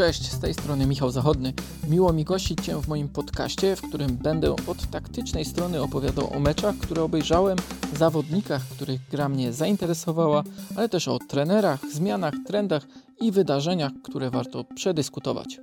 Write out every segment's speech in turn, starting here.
Cześć, z tej strony Michał Zachodny. Miło mi gościć Cię w moim podcaście, w którym będę od taktycznej strony opowiadał o meczach, które obejrzałem, zawodnikach, których gra mnie zainteresowała, ale też o trenerach, zmianach, trendach i wydarzeniach, które warto przedyskutować.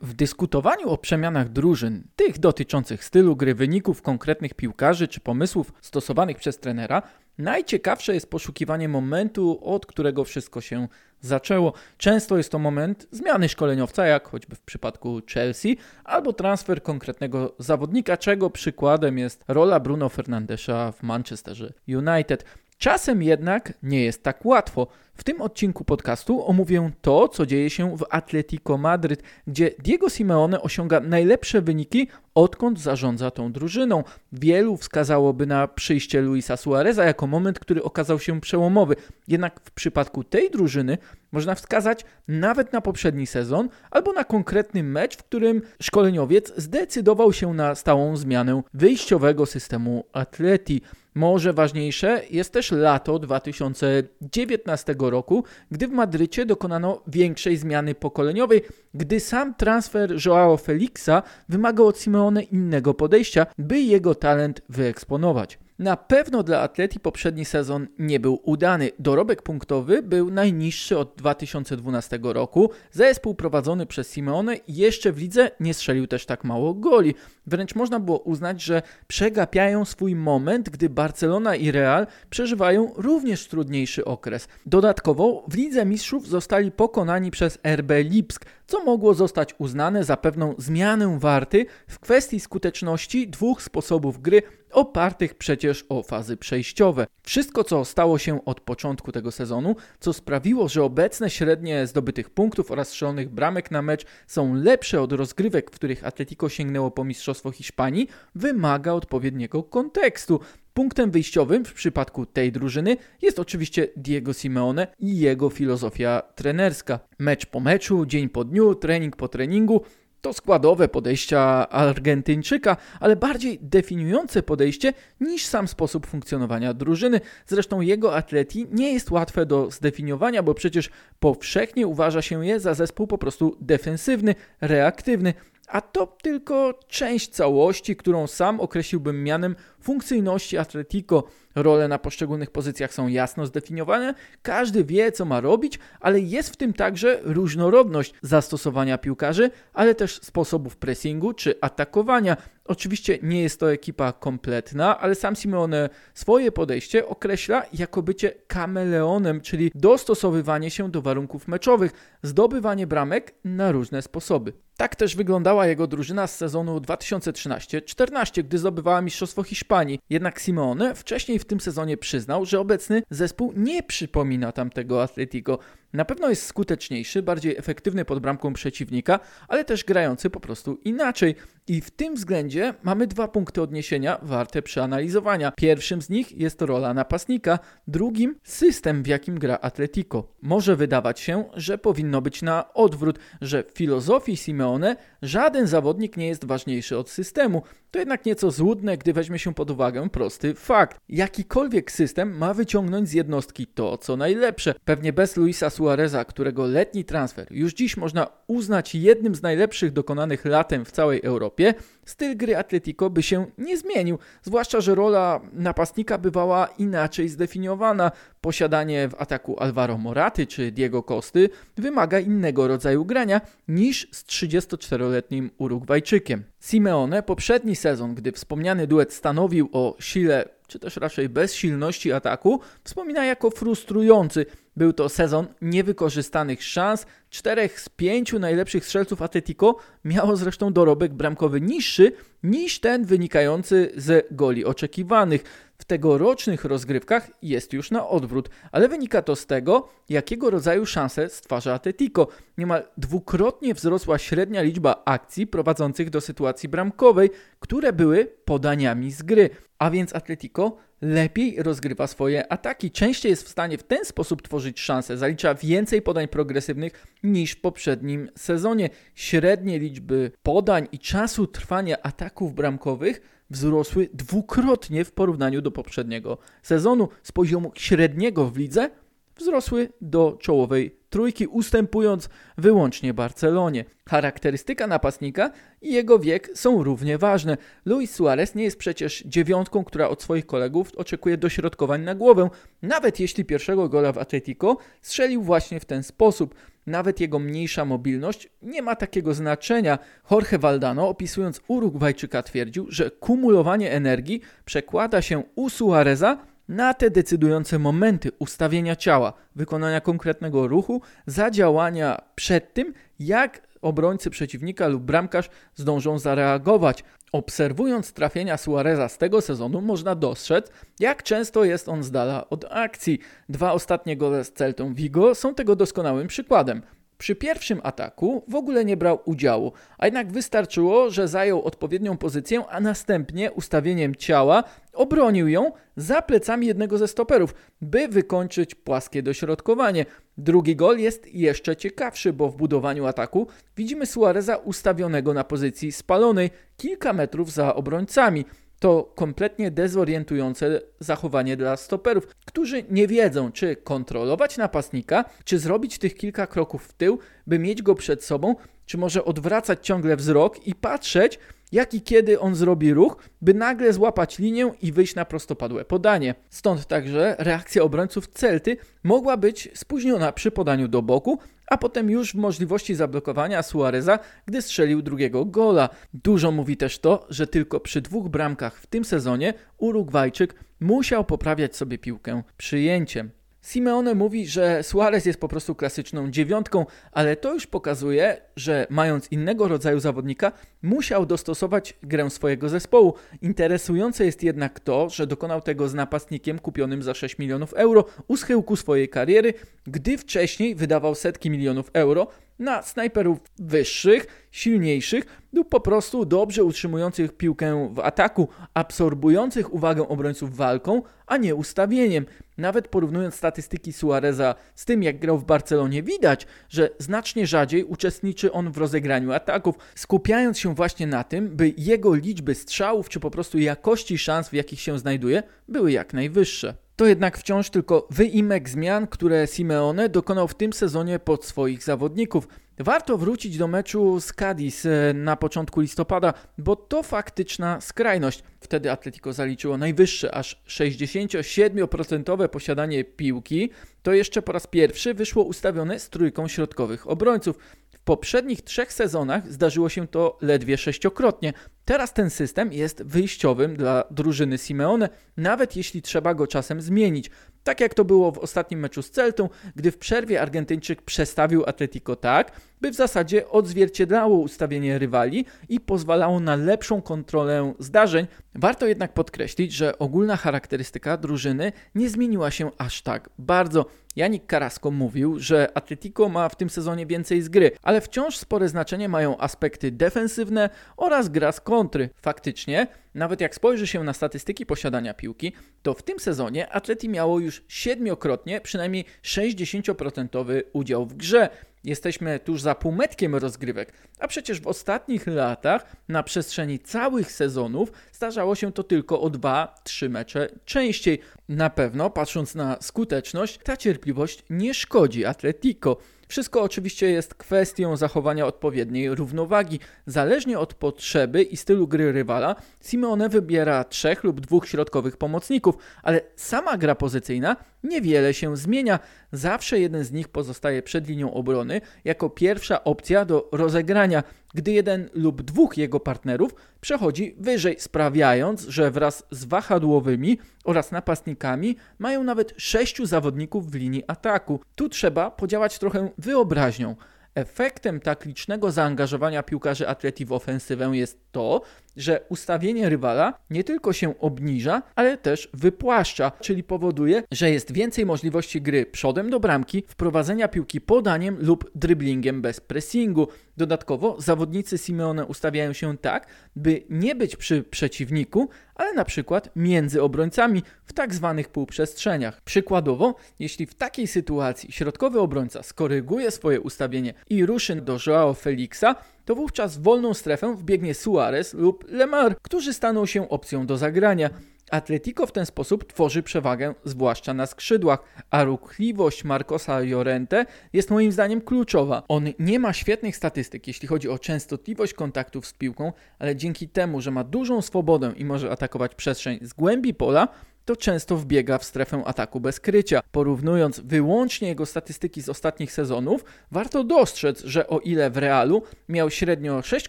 W dyskutowaniu o przemianach drużyn, tych dotyczących stylu gry, wyników konkretnych piłkarzy czy pomysłów stosowanych przez trenera, najciekawsze jest poszukiwanie momentu, od którego wszystko się zaczęło. Często jest to moment zmiany szkoleniowca, jak choćby w przypadku Chelsea, albo transfer konkretnego zawodnika, czego przykładem jest rola Bruno Fernandesza w Manchesterze United. Czasem jednak nie jest tak łatwo. W tym odcinku podcastu omówię to, co dzieje się w Atletico Madryt, gdzie Diego Simeone osiąga najlepsze wyniki, odkąd zarządza tą drużyną. Wielu wskazałoby na przyjście Luisa Suareza jako moment, który okazał się przełomowy. Jednak w przypadku tej drużyny można wskazać nawet na poprzedni sezon albo na konkretny mecz, w którym szkoleniowiec zdecydował się na stałą zmianę wyjściowego systemu Atleti. Może ważniejsze jest też lato 2019 roku, gdy w Madrycie dokonano większej zmiany pokoleniowej, gdy sam transfer Joao Felixa wymagał od Simeone innego podejścia, by jego talent wyeksponować. Na pewno dla Atleti poprzedni sezon nie był udany. Dorobek punktowy był najniższy od 2012 roku. Zespół prowadzony przez Simeone jeszcze w lidze nie strzelił też tak mało goli. Wręcz można było uznać, że przegapiają swój moment, gdy Barcelona i Real przeżywają również trudniejszy okres. Dodatkowo w Lidze Mistrzów zostali pokonani przez RB Lipsk, co mogło zostać uznane za pewną zmianę warty w kwestii skuteczności dwóch sposobów gry opartych przecież o fazy przejściowe. Wszystko, co stało się od początku tego sezonu, co sprawiło, że obecne średnie zdobytych punktów oraz strzelonych bramek na mecz są lepsze od rozgrywek, w których Atletico sięgnęło po Mistrzostwo Hiszpanii, wymaga odpowiedniego kontekstu. Punktem wyjściowym w przypadku tej drużyny jest oczywiście Diego Simeone i jego filozofia trenerska. Mecz po meczu, dzień po dniu, trening po treningu to składowe podejścia Argentyńczyka, ale bardziej definiujące podejście niż sam sposób funkcjonowania drużyny. Zresztą jego atleti nie jest łatwe do zdefiniowania, bo przecież powszechnie uważa się je za zespół po prostu defensywny, reaktywny. A to tylko część całości, którą sam określiłbym mianem funkcyjności Atletico. Role na poszczególnych pozycjach są jasno zdefiniowane, każdy wie, co ma robić, ale jest w tym także różnorodność zastosowania piłkarzy, ale też sposobów pressingu czy atakowania. Oczywiście nie jest to ekipa kompletna, ale sam Simeone swoje podejście określa jako bycie kameleonem, czyli dostosowywanie się do warunków meczowych, zdobywanie bramek na różne sposoby. Tak też wyglądała jego drużyna z sezonu 2013-14, gdy zdobywała Mistrzostwo Hiszpanii. Jednak Simeone wcześniej w tym sezonie przyznał, że obecny zespół nie przypomina tamtego Atletico. Na pewno jest skuteczniejszy, bardziej efektywny pod bramką przeciwnika, ale też grający po prostu inaczej. I w tym względzie mamy dwa punkty odniesienia warte przeanalizowania. Pierwszym z nich jest rola napastnika, drugim system, w jakim gra Atletico. Może wydawać się, że powinno być na odwrót, że w filozofii Simeone żaden zawodnik nie jest ważniejszy od systemu. To jednak nieco złudne, gdy weźmie się pod uwagę prosty fakt. Jakikolwiek system ma wyciągnąć z jednostki to, co najlepsze. Pewnie bez Luisa Suareza, którego letni transfer już dziś można uznać jednym z najlepszych dokonanych latem w całej Europie, styl gry Atletico by się nie zmienił, zwłaszcza, że rola napastnika bywała inaczej zdefiniowana. Posiadanie w ataku Alvaro Moraty czy Diego Costy wymaga innego rodzaju grania niż z 34-letnim Urugwajczykiem. Simeone poprzedni sezon, gdy wspomniany duet stanowił o sile, czy też raczej bezsilności ataku, wspomina jako frustrujący. Był to sezon niewykorzystanych szans. Czterech z pięciu najlepszych strzelców Atletico miało zresztą dorobek bramkowy niższy niż ten wynikający z goli oczekiwanych. W tegorocznych rozgrywkach jest już na odwrót, ale wynika to z tego, jakiego rodzaju szanse stwarza Atletico. Niemal dwukrotnie wzrosła średnia liczba akcji prowadzących do sytuacji bramkowej, które były podaniami z gry. A więc Atletico lepiej rozgrywa swoje ataki. Częściej jest w stanie w ten sposób tworzyć szanse. Zalicza więcej podań progresywnych niż w poprzednim sezonie. Średnie liczby podań i czasu trwania ataków bramkowych wzrosły dwukrotnie w porównaniu do poprzedniego sezonu. Z poziomu średniego w lidze wzrosły do czołowej trójki, ustępując wyłącznie Barcelonie. Charakterystyka napastnika i jego wiek są równie ważne. Luis Suarez nie jest przecież dziewiątką, która od swoich kolegów oczekuje dośrodkowań na głowę, nawet jeśli pierwszego gola w Atletico strzelił właśnie w ten sposób. Nawet jego mniejsza mobilność nie ma takiego znaczenia. Jorge Valdano, opisując Urugwajczyka, twierdził, że kumulowanie energii przekłada się u Suareza na te decydujące momenty ustawienia ciała, wykonania konkretnego ruchu, zadziałania przed tym, jak obrońcy przeciwnika lub bramkarz zdążą zareagować. Obserwując trafienia Suareza z tego sezonu, można dostrzec, jak często jest on z dala od akcji. Dwa ostatnie gole z Celtą Vigo są tego doskonałym przykładem. Przy pierwszym ataku w ogóle nie brał udziału, a jednak wystarczyło, że zajął odpowiednią pozycję, a następnie ustawieniem ciała obronił ją za plecami jednego ze stoperów, by wykończyć płaskie dośrodkowanie. Drugi gol jest jeszcze ciekawszy, bo w budowaniu ataku widzimy Suareza ustawionego na pozycji spalonej kilka metrów za obrońcami. To kompletnie dezorientujące zachowanie dla stoperów, którzy nie wiedzą, czy kontrolować napastnika, czy zrobić tych kilka kroków w tył, by mieć go przed sobą, czy może odwracać ciągle wzrok i patrzeć, jak i kiedy on zrobi ruch, by nagle złapać linię i wyjść na prostopadłe podanie. Stąd także reakcja obrońców Celty mogła być spóźniona przy podaniu do boku, a potem już w możliwości zablokowania Suareza, gdy strzelił drugiego gola. Dużo mówi też to, że tylko przy dwóch bramkach w tym sezonie Urugwajczyk musiał poprawiać sobie piłkę przyjęciem. Simeone mówi, że Suarez jest po prostu klasyczną dziewiątką, ale to już pokazuje, że mając innego rodzaju zawodnika, musiał dostosować grę swojego zespołu. Interesujące jest jednak to, że dokonał tego z napastnikiem kupionym za 6 milionów euro u schyłku swojej kariery, gdy wcześniej wydawał setki milionów euro na snajperów wyższych, silniejszych lub po prostu dobrze utrzymujących piłkę w ataku, absorbujących uwagę obrońców walką, a nie ustawieniem. Nawet porównując statystyki Suareza z tym, jak grał w Barcelonie, widać, że znacznie rzadziej uczestniczy on w rozegraniu ataków, skupiając się właśnie na tym, by jego liczby strzałów czy po prostu jakości szans, w jakich się znajduje, były jak najwyższe. To jednak wciąż tylko wyimek zmian, które Simeone dokonał w tym sezonie pod swoich zawodników. Warto wrócić do meczu z Cadiz e, na początku listopada, bo to faktyczna skrajność. Wtedy Atletico zaliczyło najwyższe, aż 67% posiadanie piłki. To jeszcze po raz pierwszy wyszło ustawione z trójką środkowych obrońców poprzednich trzech sezonach zdarzyło się to ledwie sześciokrotnie. Teraz ten system jest wyjściowym dla drużyny Simeone, nawet jeśli trzeba go czasem zmienić. Tak jak to było w ostatnim meczu z Celtą, gdy w przerwie Argentyńczyk przestawił Atletico tak, by w zasadzie odzwierciedlało ustawienie rywali i pozwalało na lepszą kontrolę zdarzeń. Warto jednak podkreślić, że ogólna charakterystyka drużyny nie zmieniła się aż tak bardzo. Janik Carrasco mówił, że Atletico ma w tym sezonie więcej z gry, ale wciąż spore znaczenie mają aspekty defensywne oraz gra z kontry. Faktycznie, nawet jak spojrzy się na statystyki posiadania piłki, to w tym sezonie Atleti miało już siedmiokrotnie przynajmniej 60% udział w grze. Jesteśmy tuż za półmetkiem rozgrywek, a przecież w ostatnich latach na przestrzeni całych sezonów zdarzało się to tylko o 2-3 mecze częściej. Na pewno, patrząc na skuteczność, ta cierpliwość nie szkodzi Atletico. Wszystko oczywiście jest kwestią zachowania odpowiedniej równowagi. Zależnie od potrzeby i stylu gry rywala, Simeone wybiera trzech lub dwóch środkowych pomocników, ale sama gra pozycyjna niewiele się zmienia. Zawsze jeden z nich pozostaje przed linią obrony jako pierwsza opcja do rozegrania, gdy jeden lub dwóch jego partnerów przechodzi wyżej, sprawiając, że wraz z wahadłowymi oraz napastnikami mają nawet sześciu zawodników w linii ataku. Tu trzeba podziałać trochę wyobraźnią. Efektem tak licznego zaangażowania piłkarzy atleti w ofensywę jest to, że ustawienie rywala nie tylko się obniża, ale też wypłaszcza, czyli powoduje, że jest więcej możliwości gry przodem do bramki, wprowadzenia piłki podaniem lub driblingiem bez pressingu. Dodatkowo zawodnicy Simeone ustawiają się tak, by nie być przy przeciwniku, ale na przykład między obrońcami w tak zwanych półprzestrzeniach. Przykładowo, jeśli w takiej sytuacji środkowy obrońca skoryguje swoje ustawienie i ruszy do Joao Felixa, to wówczas w wolną strefę wbiegnie Suarez lub Lemar, którzy staną się opcją do zagrania. Atletico w ten sposób tworzy przewagę, zwłaszcza na skrzydłach, a ruchliwość Marcosa Llorente jest moim zdaniem kluczowa. On nie ma świetnych statystyk, jeśli chodzi o częstotliwość kontaktów z piłką, ale dzięki temu, że ma dużą swobodę i może atakować przestrzeń z głębi pola, to często wbiega w strefę ataku bez krycia. Porównując wyłącznie jego statystyki z ostatnich sezonów, warto dostrzec, że o ile w Realu miał średnio 6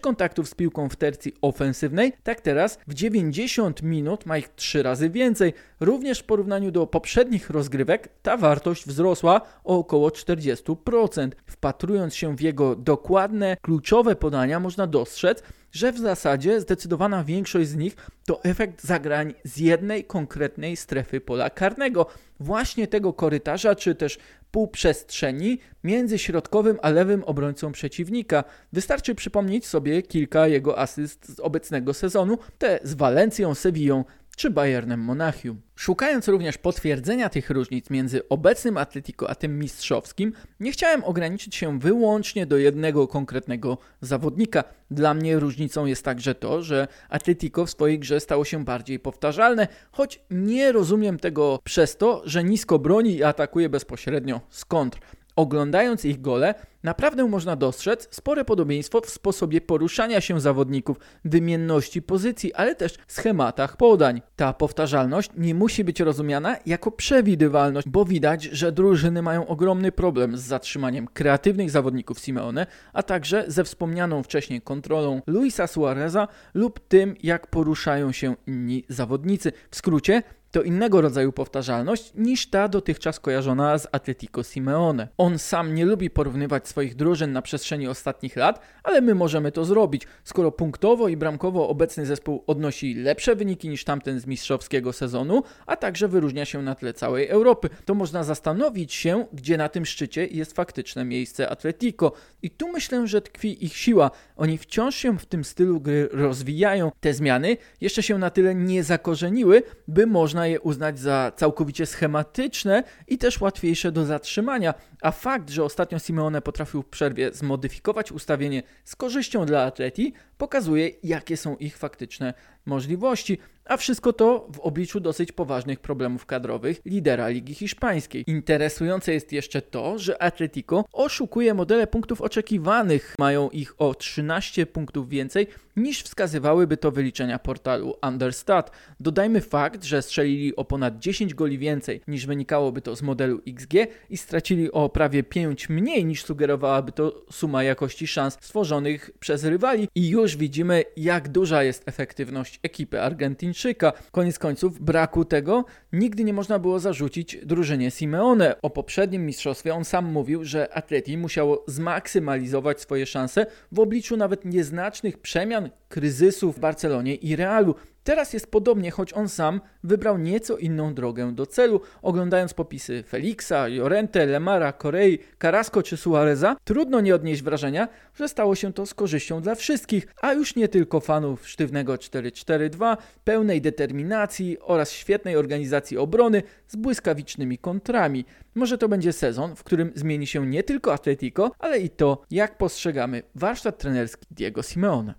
kontaktów z piłką w tercji ofensywnej, tak teraz w 90 minut ma ich 3 razy więcej. Również w porównaniu do poprzednich rozgrywek ta wartość wzrosła o około 40%. Wpatrując się w jego dokładne, kluczowe podania, można dostrzec, że w zasadzie zdecydowana większość z nich to efekt zagrań z jednej konkretnej strefy pola karnego, właśnie tego korytarza czy też półprzestrzeni między środkowym a lewym obrońcą przeciwnika. Wystarczy przypomnieć sobie kilka jego asyst z obecnego sezonu, te z Walencją, Sewillą czy Bayernem Monachium. Szukając również potwierdzenia tych różnic między obecnym Atletico a tym mistrzowskim, nie chciałem ograniczyć się wyłącznie do jednego konkretnego zawodnika. Dla mnie różnicą jest także to, że Atletico w swojej grze stało się bardziej powtarzalne, choć nie rozumiem tego przez to, że nisko broni i atakuje bezpośrednio z kontr. Oglądając ich gole, naprawdę można dostrzec spore podobieństwo w sposobie poruszania się zawodników, wymienności pozycji, ale też schematach podań. Ta powtarzalność nie musi być rozumiana jako przewidywalność, bo widać, że drużyny mają ogromny problem z zatrzymaniem kreatywnych zawodników Simeone, a także ze wspomnianą wcześniej kontrolą Luisa Suareza lub tym, jak poruszają się inni zawodnicy. W skrócie, to innego rodzaju powtarzalność niż ta dotychczas kojarzona z Atletico Simeone. On sam nie lubi porównywać swoich drużyn na przestrzeni ostatnich lat, ale my możemy to zrobić, skoro punktowo i bramkowo obecny zespół odnosi lepsze wyniki niż tamten z mistrzowskiego sezonu, a także wyróżnia się na tle całej Europy. To można zastanowić się, gdzie na tym szczycie jest faktyczne miejsce Atletico. I tu myślę, że tkwi ich siła. Oni wciąż się w tym stylu gry rozwijają. Te zmiany jeszcze się na tyle nie zakorzeniły, by można można je uznać za całkowicie schematyczne i też łatwiejsze do zatrzymania. A fakt, że ostatnio Simeone potrafił w przerwie zmodyfikować ustawienie z korzyścią dla atleti, pokazuje, jakie są ich faktyczne możliwości. A wszystko to w obliczu dosyć poważnych problemów kadrowych lidera Ligi Hiszpańskiej. Interesujące jest jeszcze to, że Atletico oszukuje modele punktów oczekiwanych. Mają ich o 13 punktów więcej niż wskazywałyby to wyliczenia portalu Understat. Dodajmy fakt, że strzelili o ponad 10 goli więcej niż wynikałoby to z modelu XG i stracili o prawie 5 mniej niż sugerowałaby to suma jakości szans stworzonych przez rywali i już widzimy jak duża jest efektywność ekipy Argentyńczyka. Koniec końców braku tego nigdy nie można było zarzucić drużynie Simeone. O poprzednim mistrzostwie on sam mówił, że Atleti musiało zmaksymalizować swoje szanse w obliczu nawet nieznacznych przemian, kryzysów w Barcelonie i Realu. Teraz jest podobnie, choć on sam wybrał nieco inną drogę do celu. Oglądając popisy Felixa, Llorente, Lemara, Corei, Carrasco czy Suareza, trudno nie odnieść wrażenia, że stało się to z korzyścią dla wszystkich, a już nie tylko fanów sztywnego 4-4-2, pełnej determinacji oraz świetnej organizacji obrony z błyskawicznymi kontrami. Może to będzie sezon, w którym zmieni się nie tylko Atletico, ale i to, jak postrzegamy warsztat trenerski Diego Simeone.